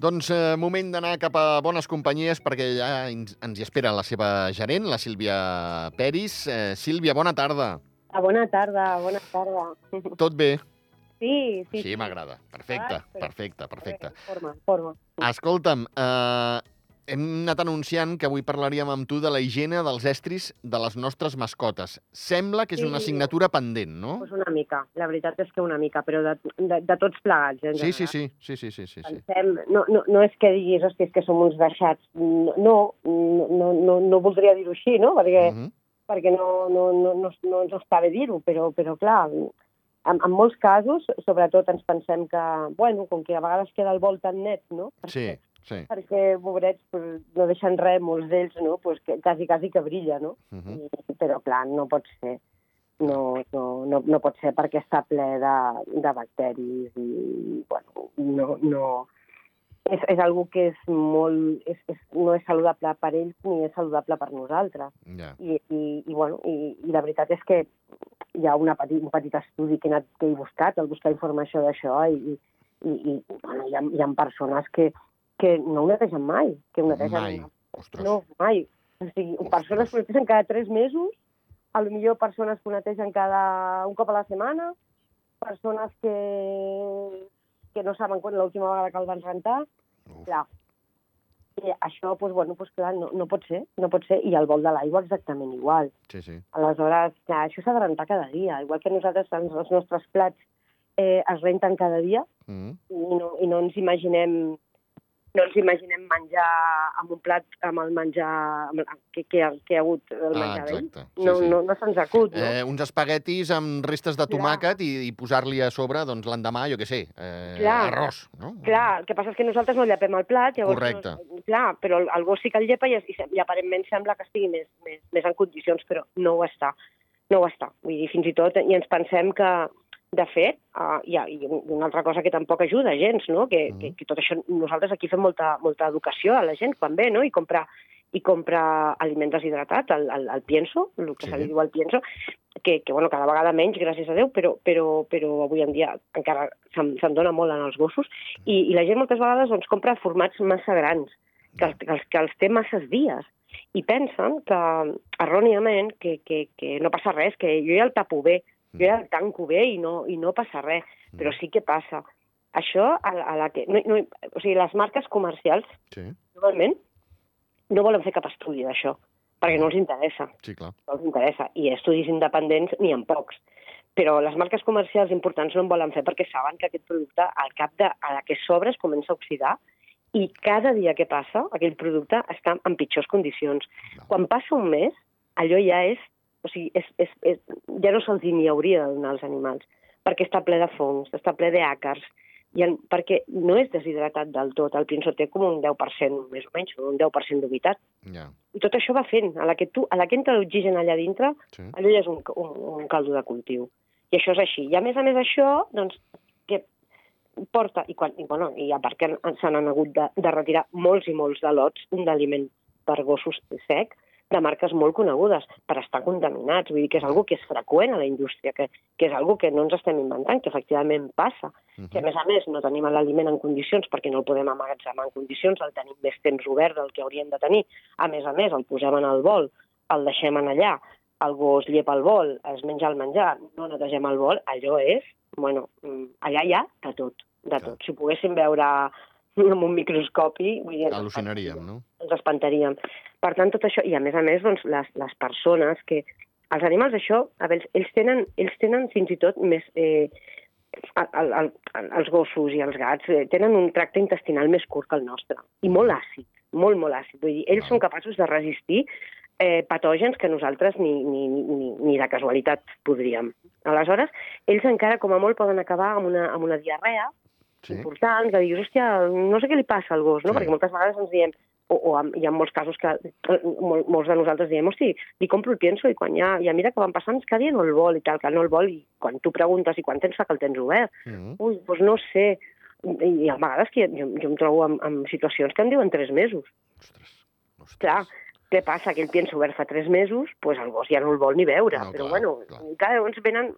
Doncs eh, moment d'anar cap a bones companyies perquè ja ens, ens hi espera la seva gerent, la Sílvia Peris. Eh, Sílvia, bona tarda. Ah, bona tarda, bona tarda. Tot bé? Sí, sí. Sí, m'agrada. Perfecte, Ah, sí. perfecte, perfecte. Forma, forma. Escolta'm, eh, hem anat anunciant que avui parlaríem amb tu de la higiene dels estris de les nostres mascotes. Sembla que és una assignatura pendent, no? Pues una mica, la veritat és que una mica, però de, de, de tots plegats, eh, Sí, sí, sí, sí, sí, sí, sí. Pensem, no, no, no és que diguis, hosti, és que som uns deixats. No, no, no, no, no voldria dir-ho així, no? Perquè, Mhm. perquè no, no, no, no, no ens està bé dir-ho, però, però clar, en, en molts casos, sobretot ens pensem que, bueno, com que a vegades queda el vol tan net, no? Sí, sí. perquè, pobrets, pues, no deixen res, molts d'ells, no? Pues que quasi, quasi que brilla, no? Mhm. I, però, clar, no pot ser. No, no, no, no pot ser perquè està ple de, de bacteris i, bueno, no, no... És, és algo que és molt... És, és, no és saludable per ells ni és saludable per nosaltres. Ja. I, i, i, bueno, i, i la veritat és que hi ha una petit, un petit estudi que he, anat, que he buscat, al buscar informació d'això, i, i, i bueno, hi, ha, hi ha persones que, que no ho netegen mai, que ho netegen Mai. Ostres. no, mai. O sigui, persones que ho netegen cada tres mesos, a lo millor persones que ho netegen cada un cop a la setmana, persones que, que no saben quan l'última vegada que el van rentar, Uf. clar. I això, doncs, bueno, doncs, clar, no, no pot ser, no pot ser, i el bol de l'aigua exactament igual. Sí, sí. Aleshores, clar, això s'ha de rentar cada dia, igual que nosaltres els, nostres plats eh, es renten cada dia, Mhm. i no, i no ens imaginem no ens imaginem menjar amb un plat amb el menjar amb el, que, que, ha- que hi ha hagut el Ah, menjar d'ahir. exacte. Sí, no, sí. no, no se'ns acut, no? Eh, uns espaguetis amb restes de Clar. tomàquet i, i posar-li a sobre, doncs, l'endemà, jo què sé, eh, Clar. arròs, no? Clar, el que passa és que nosaltres no llepem el plat, llavors... Correcte. No, clar, però el gos sí que el llepa i, i, i aparentment sembla que estigui més, més, més en condicions, però no ho està. No ho està. Vull dir, fins i tot, i ens pensem que, de fet, uh, ha i una altra cosa que tampoc ajuda gens, no? Que, Mhm. que, que tot això, nosaltres aquí fem molta, molta educació a la gent quan ve, no? I compra, i compra aliment deshidratat, el, el, el pienso, el que Sí. se li diu el pienso, que, que bueno, cada vegada menys, gràcies a Déu, però, però, però avui en dia encara se'n se dona molt en els gossos, i, i la gent moltes vegades doncs, compra formats massa grans, que, que, els, que els té masses dies, i pensen que, erròniament, que, que, que no passa res, que jo ja el tapo bé, jo ja el tanco bé i no, i no passa res, però sí que passa. Això, a, la- a la que... No, no, o sigui, les marques comercials, Sí, normalment, no volen fer cap estudi d'això, perquè no els interessa sí, clar. no els interessa. I estudis independents n'hi ha pocs. Però les marques comercials importants no en volen fer perquè saben que aquest producte, al cap de a la que s'obre, es comença a oxidar i cada dia que passa, aquell producte està en pitjors condicions. Quan passa un mes, allò ja és... O sigui, és, és, és, ja no se'ls ni hauria de donar als animals, perquè està ple de fongs, està ple d'àcars, i en, perquè no és deshidratat del tot. El pinso té com un 10%, més o menys, un 10% d'humitat. Ja, I tot això va fent. A la que, tu, a la que entra l'oxigen allà dintre, sí. allò ja és un, un, un caldo de cultiu. I això és així. I a més a més això, doncs, que porta, i, quan, i, bueno, i a part que se n'han hagut de, de retirar molts i molts de lots d'aliment per gossos sec, de marques molt conegudes per estar contaminats. Vull dir que és algo que és freqüent a la indústria, que, que és algo que no ens estem inventant, que efectivament passa. Que a Mhm. més a més no tenim l'aliment en condicions perquè no el podem amagatzemar en condicions, el tenim més temps obert del que hauríem de tenir. A més a més, el posem en el bol, el deixem en allà, el gos llepa el bol, es menja el menjar, no netegem el bol, allò és, bueno, mm, allà hi ha de tot, de Clar. tot. Si ho poguéssim veure amb un microscopi, vull dir, Al·lucinaríem, no? ens espantaríem. Per tant, tot això, i a més a més, doncs, les, les persones que... Els animals, això, a veure, ells tenen, ells tenen fins i tot més... Eh, el, el, el, els gossos i els gats eh, tenen un tracte intestinal més curt que el nostre, i molt àcid, molt, molt àcid. Vull dir, ells són capaços de resistir eh, patògens que nosaltres ni, ni, ni, ni de casualitat podríem. Aleshores, ells encara com a molt poden acabar amb una, amb una diarrea Sí? important, que diguis, hòstia, no sé què li passa al gos, no? Sí. Perquè moltes vegades ens diem, o, o hi ha molts casos que eh, mol, molts de nosaltres diem, hosti, li compro el pienso i quan ja, ja mira que van passant és que dia no el vol i tal, que no el vol, i quan tu preguntes i quan tens fa que el tens obert, Mhm. ui, doncs no sé, i, i a vegades que jo, jo em trobo en, en situacions que em diuen tres mesos. Ostres. Ostres. Clar, què passa? Que el pienso obert fa tres mesos, doncs el gos ja no el vol ni veure. No, però clar, bueno, clar. clar, llavors venen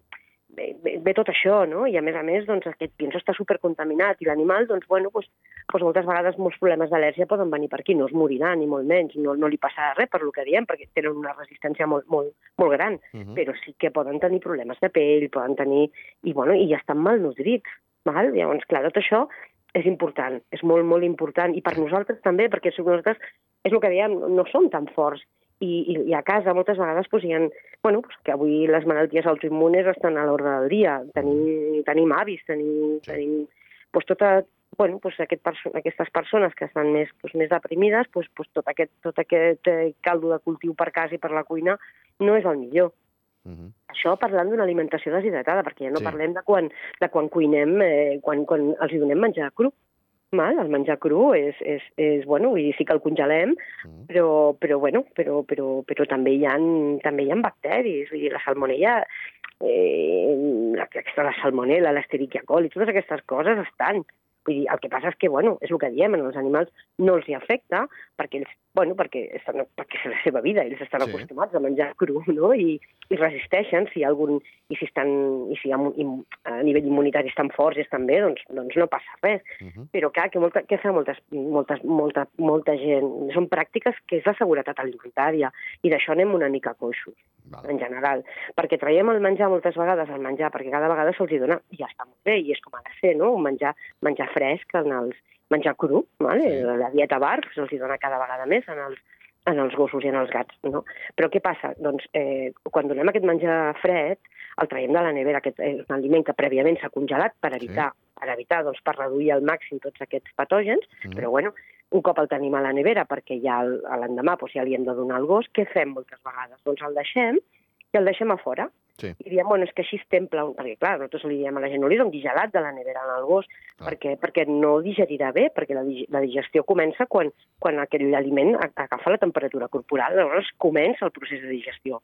ve, ve, tot això, no? I a més a més, doncs, aquest pienso està supercontaminat i l'animal, doncs, bueno, doncs, doncs moltes vegades molts problemes d'al·lèrgia poden venir per aquí, no es morirà ni molt menys, no, no li passarà res per lo que diem, perquè tenen una resistència molt, molt, molt gran, Uh -huh. però sí que poden tenir problemes de pell, poden tenir... I, bueno, i ja estan malnodrits, val? Llavors, clar, tot això és important, és molt, molt important, i per nosaltres també, perquè si nosaltres, és el que dèiem, no som tan forts, i, i, i a casa moltes vegades pues, hi ha, bueno, pues, que avui les malalties autoimmunes estan a l'ordre del dia, tenim, tenim avis, tenim, Sí. tenim pues, tota, bueno, pues, aquest perso aquestes persones que estan més, pues, més deprimides, pues, pues, tot, aquest, tot aquest eh, caldo de cultiu per casa i per la cuina no és el millor. Uh -huh. Això parlant d'una alimentació deshidratada, perquè ja no Sí. parlem de quan, de quan cuinem, eh, quan, quan els donem menjar cru. Mal, el menjar cru és, és, és bueno, i sí que el congelem, -huh. però, però, bueno, però, però, però també, hi ha, també hi ha bacteris, vull dir, la salmonella, eh, la, la salmonella, l'esterichia coli, totes aquestes coses estan. Vull dir, el que passa és que, bueno, és el que diem, als animals no els hi afecta, perquè ells, bueno, perquè, estan, perquè és la seva vida, ells estan Sí. acostumats a menjar cru, no?, I, i resisteixen, si hi ha algun, i si estan, i si ha, a nivell immunitari estan forts i estan bé, doncs, doncs no passa res Uh -huh. però clar, que, molta, que fa moltes, moltes, molta, molta gent? Són pràctiques que és la seguretat alimentària, i d'això anem una mica coixos, Val. en general. Perquè traiem el menjar moltes vegades, el menjar, perquè cada vegada se'ls dona, i ja està molt bé, i és com ha de ser, no? Un menjar, menjar fresc, en els, menjar cru, vale? Sí. la dieta bar se'ls dona cada vegada més en els, en els gossos i en els gats, no? Però què passa? Doncs eh, quan donem aquest menjar fred, el traiem de la nevera, aquest és un aliment que prèviament s'ha congelat per evitar, sí. per evitar, doncs, per reduir al màxim tots aquests patògens, -huh. però bueno, un cop el tenim a la nevera, perquè ja l'endemà doncs, ja li hem de donar al gos, què fem moltes vegades? Doncs el deixem i el deixem a fora. Sí. I diem, bueno, és que així es templa, perquè clar, nosaltres li diem a la gent, no li doni gelat de la nevera al gos, Clar. perquè, perquè no digerirà bé, perquè la, la digestió comença quan, quan aquell aliment agafa la temperatura corporal, llavors comença el procés de digestió.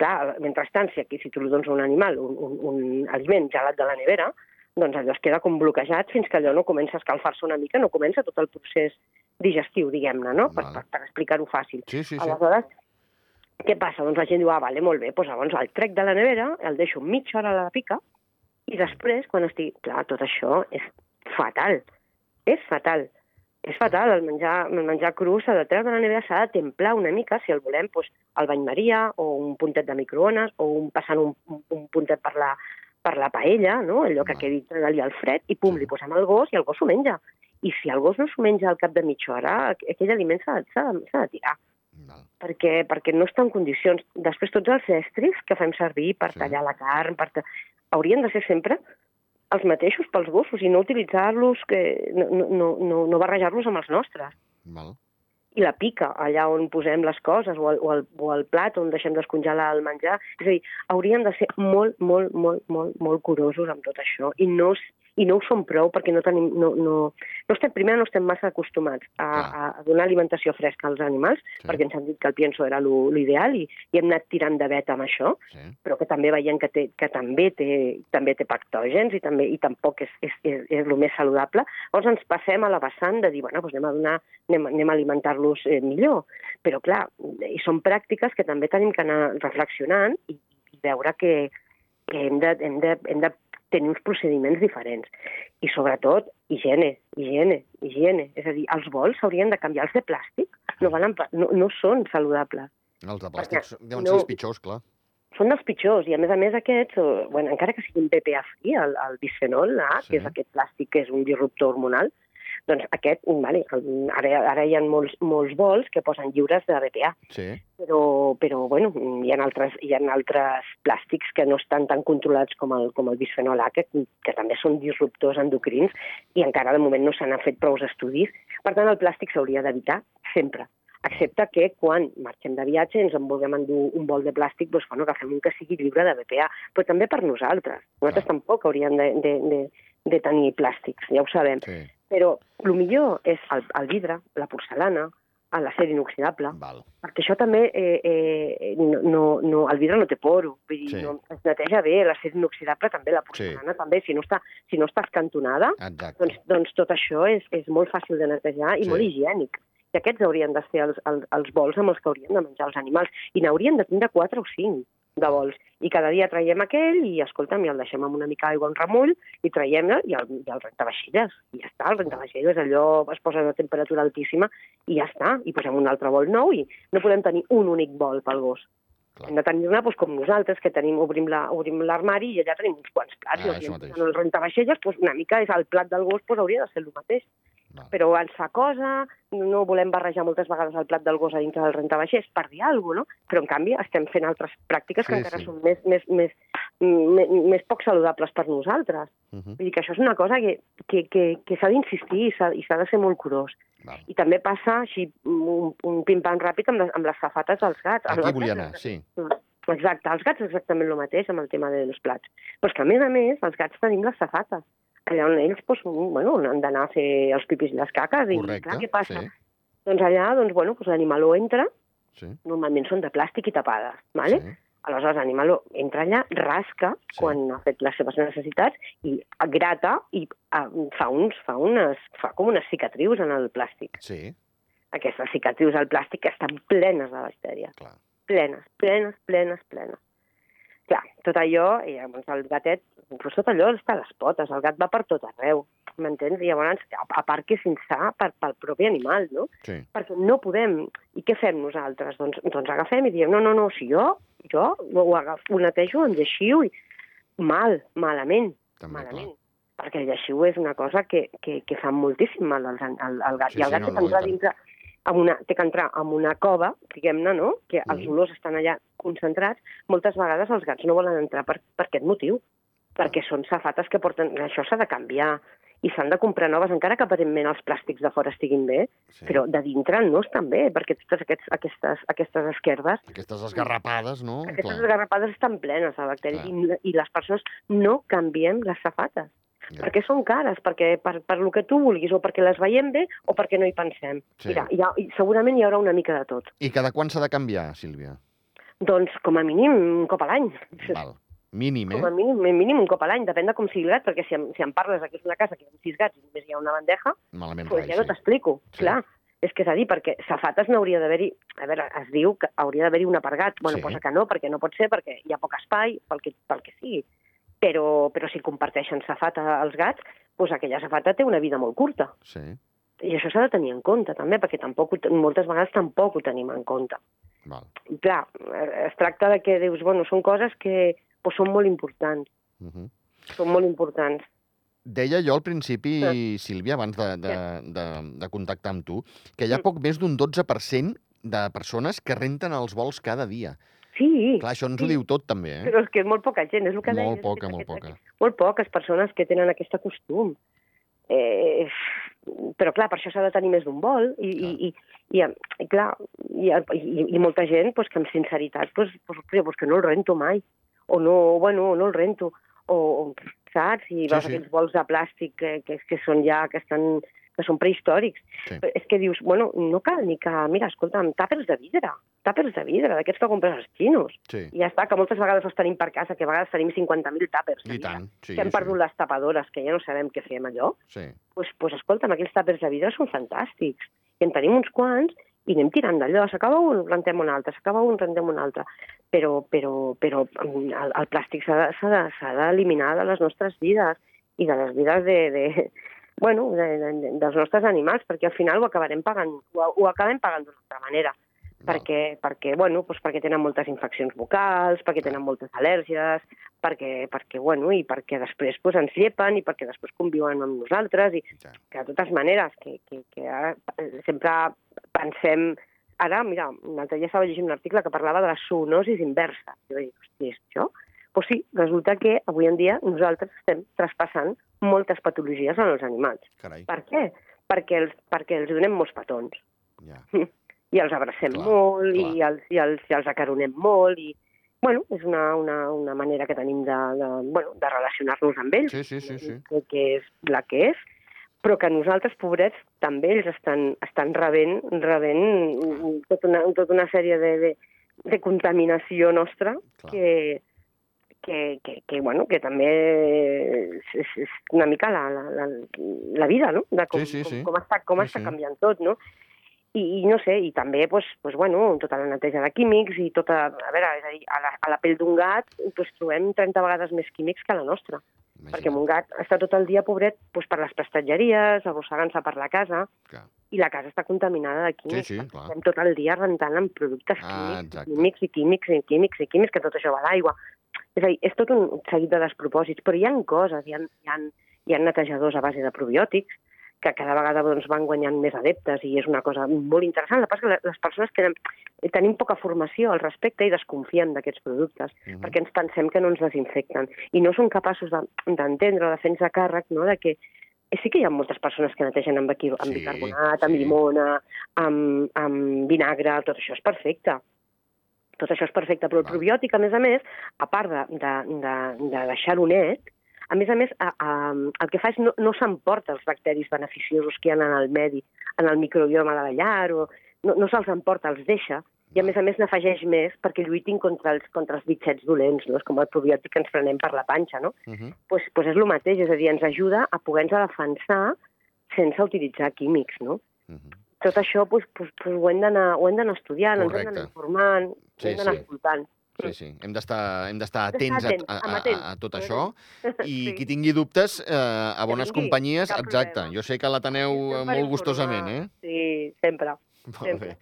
Clar, mentrestant, si aquí si tu li dones a un animal un, un, un aliment gelat de la nevera, doncs allò es queda com bloquejat fins que allò no comença a escalfar-se una mica, no comença tot el procés digestiu, diguem-ne, no? Per, Val. per, per explicar-ho fàcil. Sí, sí, sí. Aleshores, què passa? Doncs la gent diu, ah, vale, molt bé, doncs llavors el trec de la nevera, el deixo mitja hora a la pica, i després, quan estigui... Clar, tot això és fatal. És fatal. És fatal, el menjar, el menjar cru s'ha de treure de la nevera, s'ha de templar una mica, si el volem, doncs, al bany maria, o un puntet de microones, o un, passant un, un, un puntet per la, per la paella, no? allò que quedi allà al fred, i pum, li posem al gos i el gos s'ho menja. I si el gos no s'ho menja al cap de mitja hora, aquell aliment s'ha de, de tirar Val. perquè, perquè no està en condicions. Després, tots els estris que fem servir per Sí. tallar la carn, per ta... haurien de ser sempre els mateixos pels gossos i no utilitzar-los, que no, no, no, no, barrejar-los amb els nostres. Val. I la pica, allà on posem les coses, o el, o el, o el plat on deixem descongelar el menjar. És a dir, haurien de ser molt, molt, molt, molt, molt curosos amb tot això. I no, i no ho som prou perquè no tenim... No, no, no estem, primer no estem massa acostumats a, Clar. a donar alimentació fresca als animals, Sí. perquè ens han dit que el pienso era lo- l'ideal i, i hem anat tirant de vet amb això, Sí. però que també veiem que, té, que també té, també té pactògens i, també, i tampoc és, és, és, és el més saludable. Llavors ens passem a la vessant de dir, bueno, doncs anem a, donar, anem, anem a alimentar-los eh, millor. Però clar, i són pràctiques que també tenim que anar reflexionant i, i veure que, que hem, de, hem, de, hem de tenir uns procediments diferents. I sobretot, higiene, higiene, higiene. És a dir, els bols s'haurien de canviar els de plàstic. No, valen, pa- no, no són saludables. Els de plàstics deuen no- ser els pitjors, clar. Són dels pitjors, i a més a més aquests, bueno, encara que siguin BPA free, el, el bisfenol A, Sí. que és aquest plàstic que és un disruptor hormonal, doncs aquest, vale, ara, ara hi ha molts, molts vols que posen lliures de BPA, Sí. però, però bueno, hi ha, altres, hi ha altres plàstics que no estan tan controlats com el, com el bisfenol A, que, que també són disruptors endocrins, i encara de moment no se n'han fet prou estudis. Per tant, el plàstic s'hauria d'evitar sempre excepte que quan marxem de viatge ens en vulguem endur un bol de plàstic, doncs, bueno, agafem un que sigui lliure de BPA, però també per nosaltres. Nosaltres Clar. tampoc hauríem de, de, de, de tenir plàstics, ja ho sabem. Sí. Però el millor és el, el vidre, la porcelana, l'acer inoxidable, Val. perquè això també, eh, eh, no, no, el vidre no té poro, vull dir, Sí. no, es neteja bé, l'acer inoxidable també, la porcelana també, si no està, si no està escantonada, Exacte. doncs, doncs tot això és, és molt fàcil de netejar i Sí. molt higiènic. I aquests haurien de ser els, els, els bols amb els que haurien de menjar els animals. I n'haurien de tindre 4 o 5. De vols. I cada dia traiem aquell i, escolta'm, i el deixem amb una mica d'aigua en remull i traiem i el, i el rentavaixelles. I ja està, el rentavaixelles allò es posa a temperatura altíssima i ja està. I posem un altre bol nou i no podem tenir un únic bol pel gos. Clar. Hem de tenir-ne doncs, com nosaltres, que tenim, obrim la- obrim l'armari i allà tenim uns quants plats. Ah, I el rentavaixelles, doncs, una mica és el plat del gos, doncs, hauria de ser el mateix Val. però ens fa cosa, no volem barrejar moltes vegades el plat del gos a dintre del rentavaixers per dir alguna cosa, no? Però, en canvi, estem fent altres pràctiques que Sí, encara sí. són més, més, més, més, més poc saludables per nosaltres. Uh -huh. Vull dir que això és una cosa que, que, que, que s'ha d'insistir i s'ha de ser molt curós. Val. I també passa així un, un pim-pam ràpid amb les, amb les safates dels gats. Els Aquí gats- volia anar, sí. Exacte, els gats exactament el mateix amb el tema dels plats. Però és que, a més a més, els gats tenim les safates. Allà on ells doncs, bueno, han d'anar a fer els pipis i les caques. I, Correcte, clar, què passa? sí. Doncs allà, doncs, bueno, doncs l'animaló entra, Sí, normalment són de plàstic i tapades, ¿vale? sí. Aleshores, l'animaló entra allà, rasca Sí. quan ha fet les seves necessitats i grata i ah, fa, uns, fa, unes, fa com unes cicatrius en el plàstic. Sí, Aquestes cicatrius al plàstic estan plenes de bactèries clar. plenes, plenes, plenes, plenes. Clar, tot allò, i llavors el gatet, doncs tot allò està a les potes, el gat va per tot arreu, m'entens? I llavors, a, a part que és insà per, pel propi animal, no? Sí, Perquè no podem. I què fem nosaltres? Doncs, doncs agafem i diem, no, no, no, si jo, jo ho, agafo, ho netejo amb lleixiu i mal, malament, també, clar. malament. Perquè el lleixiu és una cosa que, que, que fa moltíssim mal al, al, al gat. Sí, I el sí, gat no, té no, que i entrar tant. dintre amb una, té que entrar en una cova, diguem-ne, no? que els Mhm. olors estan allà concentrats. Moltes vegades els gats no volen entrar per, per aquest motiu, perquè són safates que porten... Això s'ha de canviar i s'han de comprar noves, encara que aparentment els plàstics de fora estiguin bé, Sí. però de dintre no estan bé, perquè totes aquests, aquestes, aquestes esquerdes Aquestes esgarrapades, no? aquestes Clar. esgarrapades estan plenes de bacteris Clar. i, i les persones no canviem les safates. Ja. Perquè són cares, perquè per, per lo que tu vulguis, o perquè les veiem bé, o perquè no hi pensem. Sí. Mira, hi ha, segurament hi haurà una mica de tot. I cada quan s'ha de canviar, Sílvia? Doncs, com a mínim, un cop a l'any. Val. Mínim, Com a eh? mínim, mínim un cop a l'any, depèn de com sigui el gat, perquè si em, si em parles que és una casa que hi ha sis gats i només hi ha una bandeja, Malament pues rai, ja no sí. t'explico, Sí. clar. És que és a dir, perquè safates n'hauria d'haver-hi... A veure, es diu que hauria d'haver-hi una per gat. Bueno, Sí. posa que no, perquè no pot ser, perquè hi ha poc espai, pel que, pel que sigui. Però, però si comparteixen safata els gats, doncs aquella safata té una vida molt curta. Sí, I això s'ha de tenir en compte, també, perquè tampoc, ho te- moltes vegades tampoc ho tenim en compte. val. I clar, eh, es tracta de que dius, bueno, són coses que doncs, són molt importants, Uh -huh. són molt importants. Deia jo al principi, Sí. Sílvia, abans de, de, de, de contactar amb tu, que hi ha poc més d'un 12% de persones que renten els vols cada dia. Sí, Clar, això ens ho Sí. diu tot, també, eh? però és que és molt poca gent, és el que Molt deies, poca, molt poca. molt poques persones que tenen aquest costum. Eh, però, clar, per això s'ha de tenir més d'un vol i, i, i, i, i, clar, i, i, i molta gent pues, que amb sinceritat pues, pues, pues, pues, que no el rento mai, o no, bueno, no el rento, o, o saps? I Sí, veus sí. aquells vols de plàstic que, que, que són ja, que estan que són prehistòrics. Sí. Però És que dius, bueno, no cal ni que... Mira, escolta'm, tàpers de vidre, tàpers de vidre, d'aquests que compres als xinos. Sí, I ja està, que moltes vegades els tenim per casa, que a vegades tenim 50.000 tàpers. i tant. Sí, que hem sí. perdut les tapadores, que ja no sabem què fer amb allò, Sí, doncs, pues, escolta'm, aquells tàpers de vidre són fantàstics. I en tenim uns quants i anem tirant d'allò. S'acaba un, rentem un altre, s'acaba un, rentem un altre. Però, però, però el, el plàstic s'ha de- s'ha de- d'eliminar de les nostres vides i de les vides de, de, bueno, de, de, de, dels nostres animals, perquè al final ho acabarem pagant, ho, ho acabem pagant d'una altra manera perquè, perquè, bueno, doncs perquè tenen moltes infeccions vocals, perquè tenen moltes al·lèrgies, perquè, perquè, bueno, i perquè després doncs, ens llepen i perquè després conviuen amb nosaltres i Ja. que de totes maneres, que, que, que ara sempre pensem... Ara, mira, un altre dia estava llegint un article que parlava de la zoonosis inversa. Jo vaig dir, hosti, és això? Doncs sí, resulta que avui en dia nosaltres estem traspassant moltes patologies als animals. Carai, Per què? Perquè els, perquè els donem molts petons ja. i els abracem Clar, molt clar. i els, i, els, i els acaronem molt i bueno, és una, una, una manera que tenim de, de, bueno, de relacionar-nos amb ells, Sí, sí, sí, sí. que, que és la que és, però que nosaltres, pobrets, també ells estan, estan rebent, rebent tota una, tota una sèrie de, de, de contaminació nostra Clar. que, que, que, que, bueno, que també és, és, una mica la, la, la, la vida, no? De com, Sí, sí, sí. com, com està, com Sí, està sí. canviant tot, no? I, i no sé, i també, pues, pues, bueno, tota la neteja de químics i tota... A veure, és a dir, a la, a la pell d'un gat pues, trobem 30 vegades més químics que la nostra. Imagina't. Perquè un gat està tot el dia, pobret, pues, per les prestatgeries, arrossegant-se per la casa, Clar. i la casa està contaminada de químics. sí, perquè clar. Estem tot el dia rentant amb productes Ah, químics, exacte. químics i químics i químics i químics, que tot això va a l'aigua. És a dir, és tot un seguit de despropòsits, però hi ha coses, hi ha, hi ha, hi ha netejadors a base de probiòtics, que cada vegada doncs, van guanyant més adeptes i és una cosa molt interessant. El que passa que les persones tenen, tenim poca formació al respecte i desconfiem d'aquests productes, Mhm. perquè ens pensem que no ens desinfecten i no som capaços de- d'entendre de fer-nos a càrrec no, de que eh, sí que hi ha moltes persones que netegen amb, equi- amb Sí, bicarbonat, amb sí. llimona, amb, amb vinagre, tot això és perfecte. Tot això és perfecte, però el probiòtic, a més a més, a part de, de, de, de deixar-ho net, a més a més, a, a, el que fa és no, no s'emporta els bacteris beneficiosos que hi ha en el medi, en el microbioma de la llar, o no, no se'ls emporta, els deixa, i a més a més n'afegeix més perquè lluitin contra els, contra els bitxets dolents, no? és com el probiòtic que ens prenem per la panxa, no? Mhm. pues, pues és el mateix, és a dir, ens ajuda a poder-nos defensar sense utilitzar químics, no? Mhm. Tot això pues, pues, pues ho hem d'anar estudiant, ens hem Correcte. d'anar informant, Sí, hem d'anar sí. escoltant. Sí, sí. Hem d'estar atents, a, atents, a, a, amatents. a tot això. I Sí. qui tingui dubtes, eh, a bones companyies, exacte. Jo sé que l'ateneu Estem eh, molt gustosament, eh? Sí, sempre. Molt bé.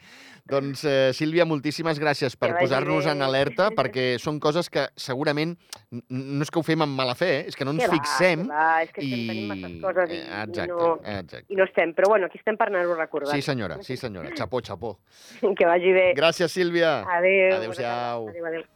Doncs, eh, Sílvia, moltíssimes gràcies per posar-nos en alerta, perquè són coses que segurament no és que ho fem amb mala fe, eh? és que no ens Que va, fixem que va, és que i... tenint masses coses i, eh, exacte, i, no, exacte. i no estem. Però bueno, aquí estem per anar-ho recordant. Sí, senyora, sí, senyora. Xapó, xapó. Que vagi bé. Gràcies, Sílvia. Adéu. Adéu-siau. Adéu, adéu.